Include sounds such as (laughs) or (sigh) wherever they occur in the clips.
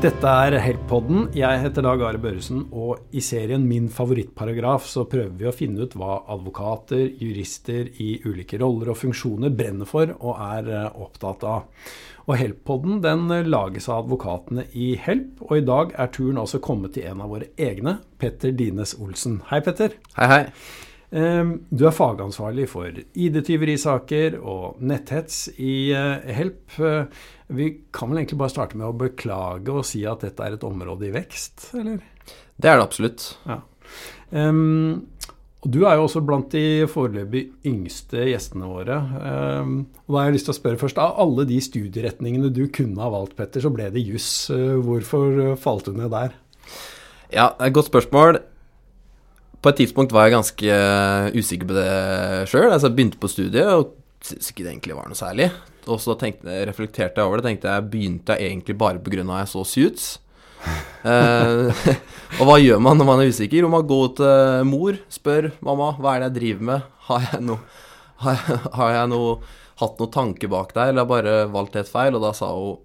Dette er Help-podden. Jeg heter Dag Are Børresen, og i serien Min favorittparagraf så prøver vi å finne ut hva advokater, jurister i ulike roller og funksjoner brenner for og er eh, opptatt av. Og Help-podden den eh, lages av advokatene i Help, og i dag er turen også kommet til en av våre egne, Petter Dines Olsen. Hei, Petter. Hei, hei. Du er fagansvarlig for ID-tyverisaker og netthets i eh, Help. Eh, vi kan vel egentlig bare starte med å beklage og si at dette er et område i vekst, eller? Det er det absolutt. Ja. Um, og Du er jo også blant de foreløpig yngste gjestene våre. Um, og da har jeg lyst til å spørre først, Av alle de studieretningene du kunne ha valgt, Petter, så ble det juss. Hvorfor falt du ned der? Ja, godt spørsmål på et tidspunkt var jeg ganske uh, usikker på det sjøl. Altså, jeg begynte på studiet og syntes ikke det egentlig var noe særlig. Og så tenkte, reflekterte jeg over det. Tenkte jeg begynte jeg egentlig bare pga. at jeg så Suits. uh, (laughs) og hva gjør man når man er usikker? Om man går til mor, spør mamma hva er det jeg driver med. Har jeg no, har jeg, har jeg no, hatt noen tanke bak der, eller har bare valgt helt feil? Og da sa hun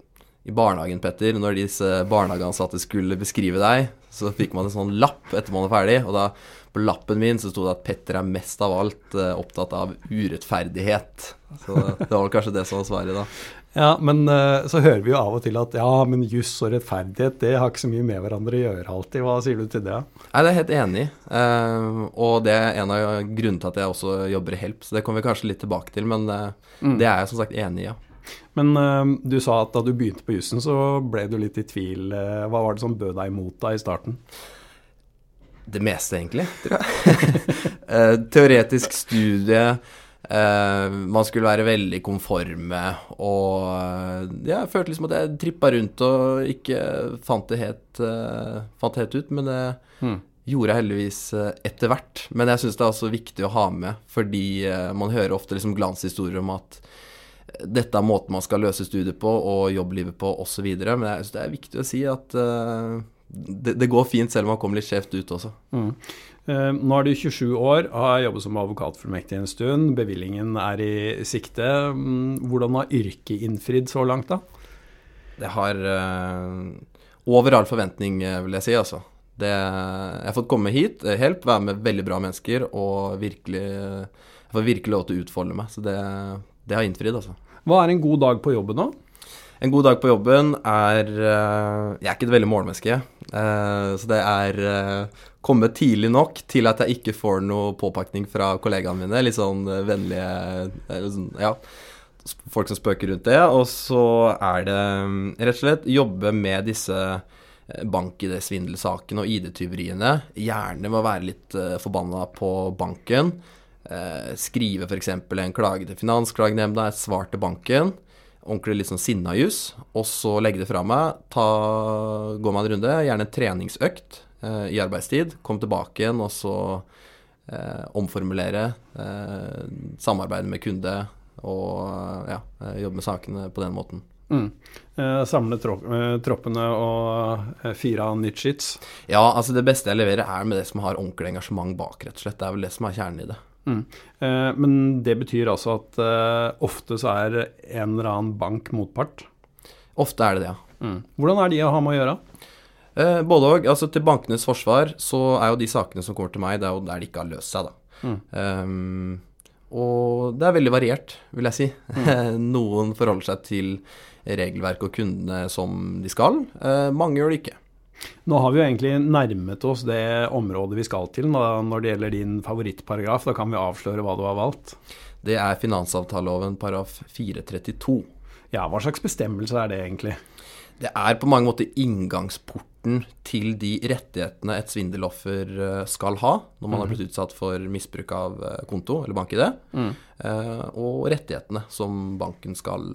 i barnehagen, Petter, når disse barnehageansatte skulle beskrive deg, så fikk man en sånn lapp etter man var ferdig, og da på lappen min så sto det at Petter er mest av alt uh, opptatt av urettferdighet. Så det var vel kanskje det som var svaret, da. Ja, men uh, så hører vi jo av og til at ja, men juss og rettferdighet, det har ikke så mye med hverandre å gjøre alltid. Hva sier du til det? Nei, det er jeg helt enig i. Uh, og det er en av grunnene til at jeg også jobber i Help, så det kommer vi kanskje litt tilbake til, men mm. det er jeg som sagt enig i, ja. Men du sa at da du begynte på jussen, så ble du litt i tvil. hva var det som bød deg imot da i starten? det meste, egentlig, tror jeg. (laughs) Eh, teoretisk studie. Uh, man skulle være veldig konforme, og uh, jeg følte liksom at jeg trippa rundt og ikke fant det helt, uh, fant det helt ut. Men det mm. gjorde jeg heldigvis etter hvert. Men jeg syns det er også viktig å ha med, fordi man hører ofte liksom glanshistorier om at dette er måten man skal løse studiet på og jobblivet på osv. Men jeg syns det er viktig å si at det, det, går fint selv om man kommer litt skjevt ut også. Mm. Uh, nå er du 27 år har jobbet som advokatfullmektig en stund. Bevillingen er i sikte. Um, hvordan har yrket innfridd så langt, da? Det har uh, over all forventning, eh, vil jeg si, altså. Det, jeg har fått komme hit, Help, være med veldig bra mennesker og virkelig Jeg får virkelig lov til å utfolde meg. Så det, det har innfridd, altså. Hva er en god dag på jobben nå? En god dag på jobben er uh, Jeg er ikke et veldig målmenneske. Uh, så det er uh, komme tidlig nok til at jeg ikke får noe påpakning fra kollegaene mine. Litt sånn vennlige sånn, Ja, folk som spøker rundt det. Og så er det um, rett og slett jobbe med disse bank-ID-svindelsakene og ID-tyveriene. Gjerne med å være litt forbanna på banken. Skrive f.eks. en klage til Finansklagenemnda, et svar til banken ordentlig litt sånn sinnajus, og så legge det fra meg. Ta, gå meg en runde, gjerne en treningsøkt eh, i arbeidstid. Kom tilbake igjen, og så eh, omformulere. Eh, samarbeide med kunde og ja, eh, jobbe med sakene på den måten. Mm. Eh, samle tro troppene og fire av nytt shits? Ja, altså det beste jeg leverer, er med det som har ordentlig engasjement bak, rett og slett. Det er vel det som er kjernen i det. Mm. Eh, men det betyr altså at eh, ofte så er en eller annen bank motpart? Ofte er det det, ja. Mm. Hvordan er de å ha med å gjøre? Eh, både òg. Altså til bankenes forsvar så er jo de sakene som kommer til meg, det er jo der de ikke har løst seg, da. Mm. Um, og det er veldig variert, vil jeg si. Mm. (laughs) Noen forholder seg til regelverket og kundene som de skal. Mange gjør det ikke. Nå har vi jo egentlig nærmet oss det området vi skal til når det gjelder din favorittparagraf. Da kan vi avsløre hva du har valgt. Det er finansavtaleloven paragraf 432. Ja, hva slags bestemmelse er det egentlig? Det er på mange måter inngangsporten til de rettighetene et svindeloffer eh, skal ha når man har mhm. blitt utsatt for misbruk av eh, konto eller bank-ID, mm. Eh, og rettighetene som banken skal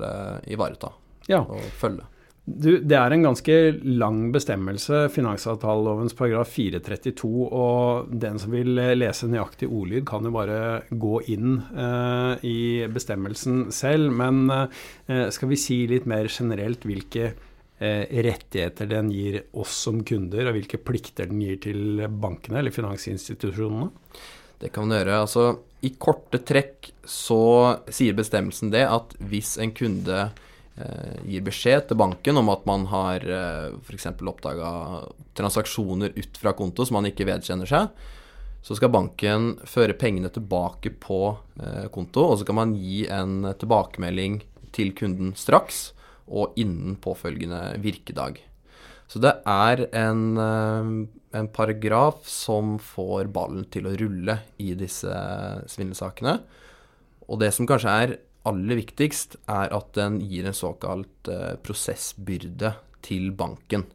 ivareta ja. og følge. Du, det er en ganske lang bestemmelse, finansavtalelovens paragraf 432. Og den som vil lese nøyaktig ordlyd, kan jo bare gå inn eh, i bestemmelsen selv. Men eh, skal vi si litt mer generelt hvilke eh, rettigheter den gir oss som kunder, og hvilke plikter den gir til bankene eller finansinstitusjonene? Det kan man gjøre. Altså, I korte trekk så sier bestemmelsen det at hvis en kunde eh, gir beskjed til banken om at man har eh, f.eks. oppdaga transaksjoner ut fra konto som man ikke vedkjenner seg, så skal banken føre pengene tilbake på eh, konto, og så kan man gi en tilbakemelding til kunden straks og innen påfølgende virkedag. Så det er en, eh, en paragraf som får ballen til å rulle i disse svindelsakene. Og det som kanskje er aller viktigst, er at den gir en såkalt eh, prosessbyrde til banken.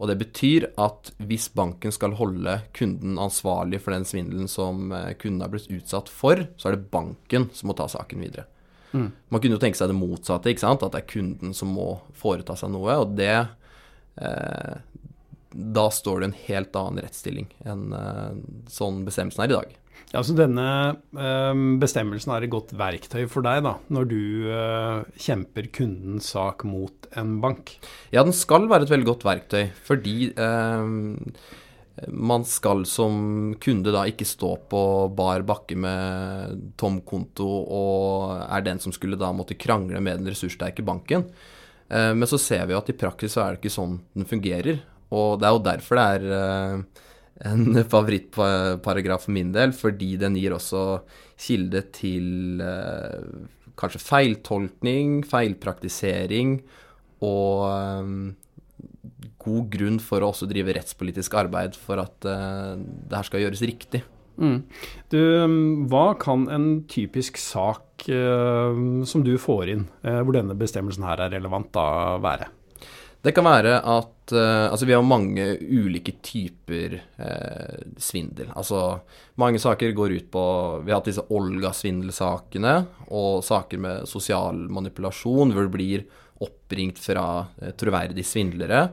Og det betyr at hvis banken skal holde kunden ansvarlig for den svindelen som eh, kunden har blitt utsatt for, så er det banken som må ta saken videre. Mm. Man kunne jo tenke seg det motsatte, at det er kunden som må foreta seg noe. Og det eh, Da står det en helt annen rettsstilling enn eh, sånn bestemmelsen er i dag. Ja, så Denne øh, bestemmelsen er et godt verktøy for deg da, når du øh, kjemper kundens sak mot en bank? Ja, den skal være et veldig godt verktøy, fordi eh, man skal som kunde da ikke stå på bar bakke med tom konto og er den som skulle da måtte krangle med den ressurssterke banken. Men så ser vi jo at i praksis så er det ikke sånn den fungerer. Og det er jo derfor det er en (laughs) favorittparagraf for min del, fordi den gir også kilde til eh, kanskje feiltolkning, feilpraktisering og eh, god grunn for å også drive rettspolitisk arbeid for at eh, det her skal gjøres riktig. Mm. Du, hva kan en typisk sak eh, som du får inn, eh, hvor denne bestemmelsen her er relevant, da være? Det kan være at uh, Altså, vi har mange ulike typer uh, svindel. Altså, mange saker går ut på Vi har hatt disse Olga-svindelsakene og saker med sosial manipulasjon hvor det blir oppringt fra uh, troverdige svindlere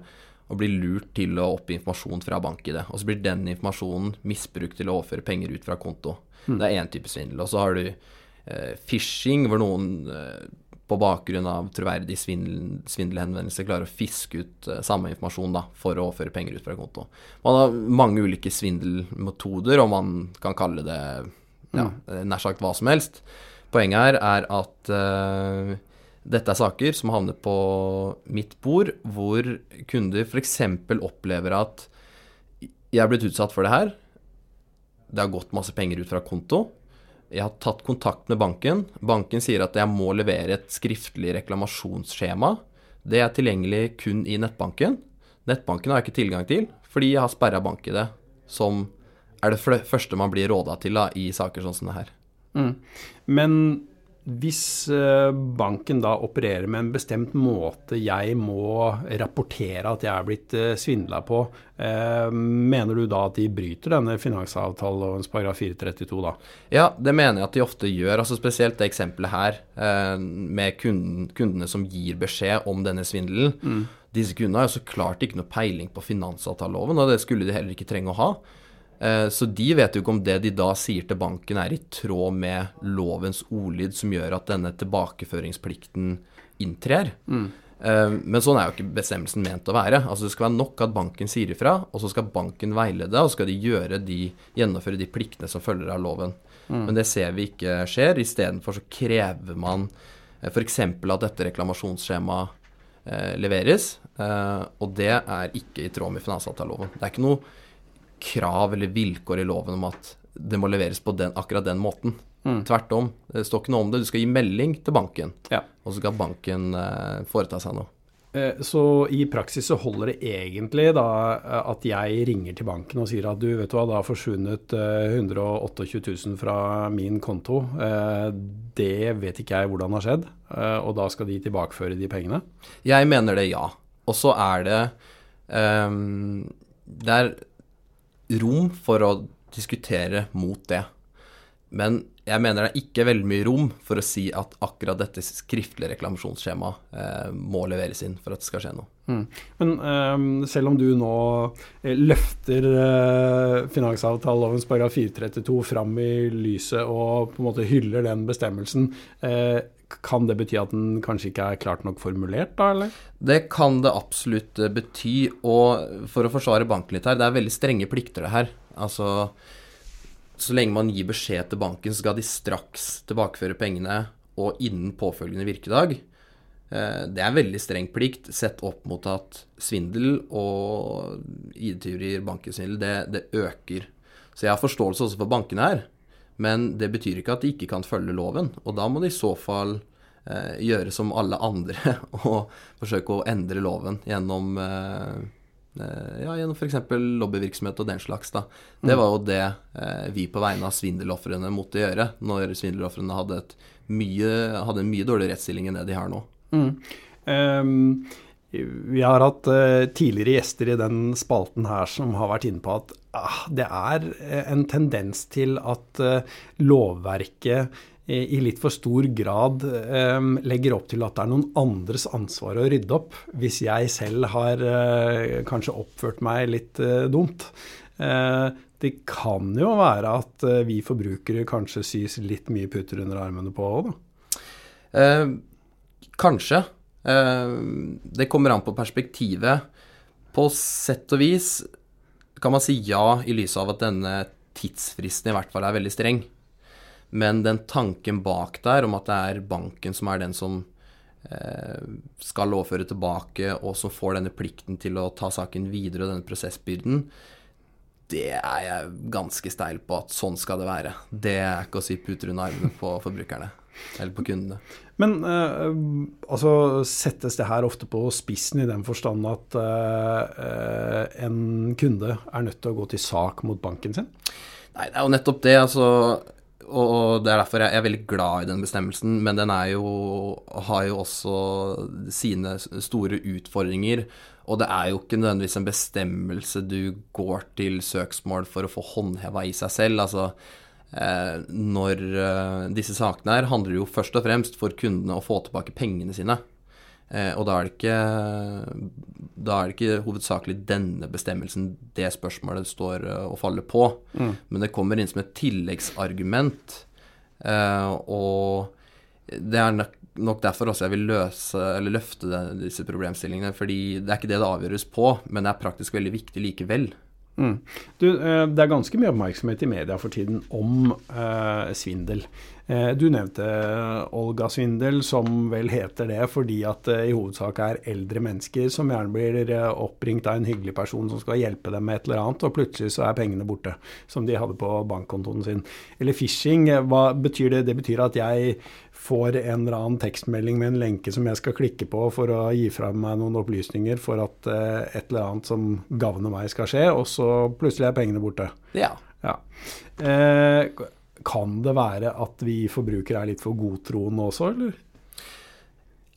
og blir lurt til å oppgi informasjon fra bank-ID. Og så blir den informasjonen misbrukt til å overføre penger ut fra konto. Mm. Det er én type svindel. Og så har du phishing, hvor noen på bakgrunn av troverdig svindel, svindelhenvendelse klarer å fiske ut uh, samme informasjon da, for å overføre penger ut fra konto. Man har mange ulike svindelmetoder, og man kan kalle det ja, mm. nær sagt hva som helst. Poenget her er at uh, dette er saker som havner på mitt bord, hvor kunder f.eks. opplever at jeg er blitt utsatt for det her. Det har gått masse penger ut fra konto. Jeg har tatt kontakt med banken. Banken sier at jeg må levere et skriftlig reklamasjonsskjema. Det er tilgjengelig kun i nettbanken. Nettbanken har jeg ikke tilgang til, fordi jeg har sperra bank-ID, som er det første man blir råda til da, i saker sånn som det her. Mm. Men hvis eh, banken da opererer med en bestemt måte jeg må rapportere at jeg er blitt eh, svindla på, eh, mener du da at de bryter denne finansavtalelovens paragraf 432 da? Ja, det mener jeg at de ofte gjør. altså Spesielt det eksempelet her med kunden, kundene som gir beskjed om denne svindelen. Mm. Disse kundene har jo så klart ikke noe peiling på finansavtaleloven, og det skulle de heller ikke trenge å ha. Eh, så de vet jo ikke om det de da sier til banken er i tråd med lovens ordlyd som gjør at denne tilbakeføringsplikten inntrer. Mm. Eh, men sånn er jo ikke bestemmelsen ment å være. Altså Det skal være nok at banken sier ifra, og så skal banken veilede, og så skal de, de gjennomføre de pliktene som følger av loven. Mm. Men det ser vi ikke skjer. Istedenfor så krever man eh, f.eks. at dette reklamasjonsskjemaet leveres, og det er ikke i tråd med finansavtaleloven. Det er ikke noe krav eller vilkår i loven om at det må leveres på den, akkurat den måten. Mm. Tvert om. Det står ikke noe om det. Du skal gi melding til banken, ja. og så skal banken eh, foreta seg noe. Eh, så i praksis så holder det egentlig da eh, at jeg ringer til banken og sier at du vet du hva, det har forsvunnet 128 eh, 000 fra min konto. Det vet ikke jeg hvordan har skjedd, og da skal de tilbakeføre de pengene? Jeg mener det, ja. Og så er det um, Det er rom for å diskutere mot det. Men jeg mener det er ikke veldig mye rom for å si at akkurat dette skriftlige reklamasjonsskjemaet eh, må leveres inn for at det skal skje noe. Mm. Men eh, selv om du nå eh, løfter eh, finansavtalelovens paragraf 432 fram i lyset og på en måte hyller den bestemmelsen, eh, kan det bety at den kanskje ikke er klart nok formulert, da, eller? Det kan det absolutt eh, bety. Og for å forsvare banken litt her, det er veldig strenge plikter, det her. Altså så lenge man gir beskjed til banken, skal de straks tilbakeføre pengene og innen påfølgende virkedag. Eh, det er en veldig streng plikt sett opp mot at svindel og ID-tyverier, bankesvindel, det, det, øker. Så jeg har forståelse også for bankene her, men det betyr ikke at de ikke kan følge loven. Og da må de i så fall eh, gjøre som alle andre (laughs) og forsøke å endre loven gjennom eh, eh ja, gjennom f.eks. lobbyvirksomhet og den slags. da. Det mm. var jo det eh, vi på vegne av svindelofrene måtte gjøre når svindelofrene hadde, hadde en mye dårligere rettsstilling enn det de har nå. Mm. Um, vi har hatt uh, tidligere gjester i den spalten her som har vært inne på at det er eh, en tendens til at uh, lovverket i litt for stor grad um, legger opp til at det er noen andres ansvar å rydde opp, hvis jeg selv har kanskje oppført meg litt dumt. det kan jo være at vi forbrukere kanskje sys litt mye putter under armene på òg, da. Kanskje. Eh, det kommer an på perspektivet. På sett og vis kan man si ja i lys av at denne tidsfristen i hvert fall er veldig streng. Men den tanken bak der om at det er banken som er den som eh, skal lovføre tilbake, og som får denne plikten til å ta saken videre og denne prosessbyrden, det er jeg ganske steil på at sånn skal det være. Det er ikke å si puter under armene på forbrukerne. Eller på kundene. Men eh, altså settes det her ofte på spissen i den forstand at eh, en kunde er nødt til å gå til sak mot banken sin? Nei, det er jo nettopp det. altså og det er derfor jeg er veldig glad i den bestemmelsen, men den jo, har jo også sine store utfordringer. Og det er jo ikke nødvendigvis en bestemmelse du går til søksmål for å få håndheva i seg selv. Altså, Eh, når eh, disse sakene her handler jo først og fremst for kundene å få tilbake pengene sine. Eh, og da er, det ikke, da er det ikke hovedsakelig denne bestemmelsen det spørsmålet står og faller på. Mm. Men det kommer inn som et tilleggsargument. og det er nok derfor også jeg vil løse, eller løfte disse problemstillingene. fordi det er ikke det det avgjøres på, men det er praktisk veldig viktig likevel. Mm. Du, eh, det er ganske mye oppmerksomhet i media for tiden om eh, svindel. Eh, du nevnte Olga-svindel, som vel heter det fordi at det i hovedsak er eldre mennesker som gjerne blir oppringt av en hyggelig person som skal hjelpe dem med et eller annet, og plutselig så er pengene borte, som de hadde på bankkontoen sin. Eller phishing, hva betyr det? Det betyr at jeg får en eller annen tekstmelding med en lenke som jeg skal klikke på for å gi fra meg noen opplysninger for at et eller annet som gagner meg, skal skje, og så plutselig er pengene borte. Ja. ja. Uh, kan det være at vi forbrukere er litt for godtroende også, eller?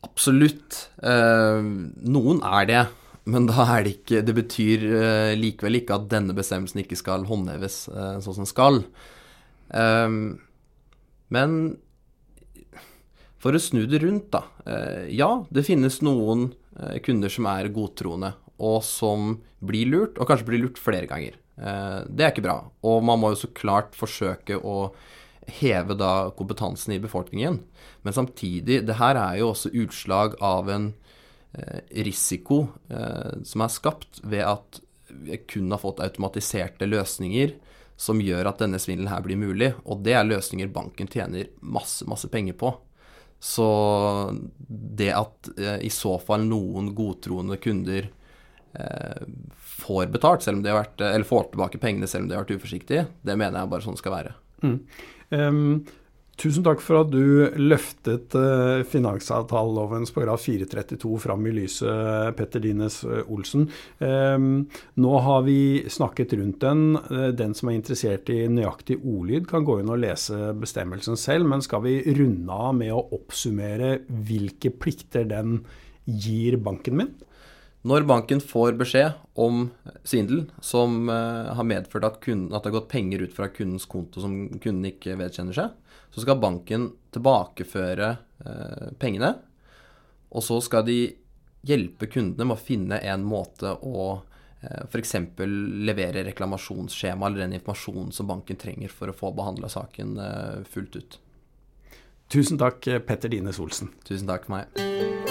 Absolutt. Eh, noen er det. Men da er det ikke Det betyr likevel ikke at denne bestemmelsen ikke skal håndheves sånn som den skal. men for å snu det rundt, da. Eh, ja, det finnes noen eh, kunder som er godtroende, og som blir lurt, og kanskje blir lurt flere ganger. Eh, det er ikke bra. Og man må jo så klart forsøke å heve da kompetansen i befolkningen. Men samtidig, det her er jo også utslag av en risiko som er skapt ved at vi kun har fått automatiserte løsninger som gjør at denne svindelen her blir mulig. Og det er løsninger banken tjener masse, masse penger på. Så det at eh, i så fall noen godtroende kunder eh, får betalt, selv om de har vært, eller får tilbake pengene selv om de har vært uforsiktige, det mener jeg bare sånn skal være. Mm. Um, Tusen takk for at du løftet uh, finansavtalelovens paragraf 432 fram i lyset, Petter Dines Olsen. Um, nå har vi snakket rundt den. Den som er interessert i nøyaktig ordlyd, kan gå inn og lese bestemmelsen selv. Men skal vi runde av med å oppsummere hvilke plikter den gir banken min? Når banken får beskjed om svindel som har medført at, kunden, at det har gått penger ut fra kundens konto som kunden ikke vedkjenner seg, så skal banken tilbakeføre eh, pengene. Og så skal de hjelpe kundene med å finne en måte å eh, f.eks. levere reklamasjonsskjema eller den informasjonen som banken trenger for å få behandla saken eh, fullt ut. Tusen takk, Petter Dine Solsen. Tusen takk for meg.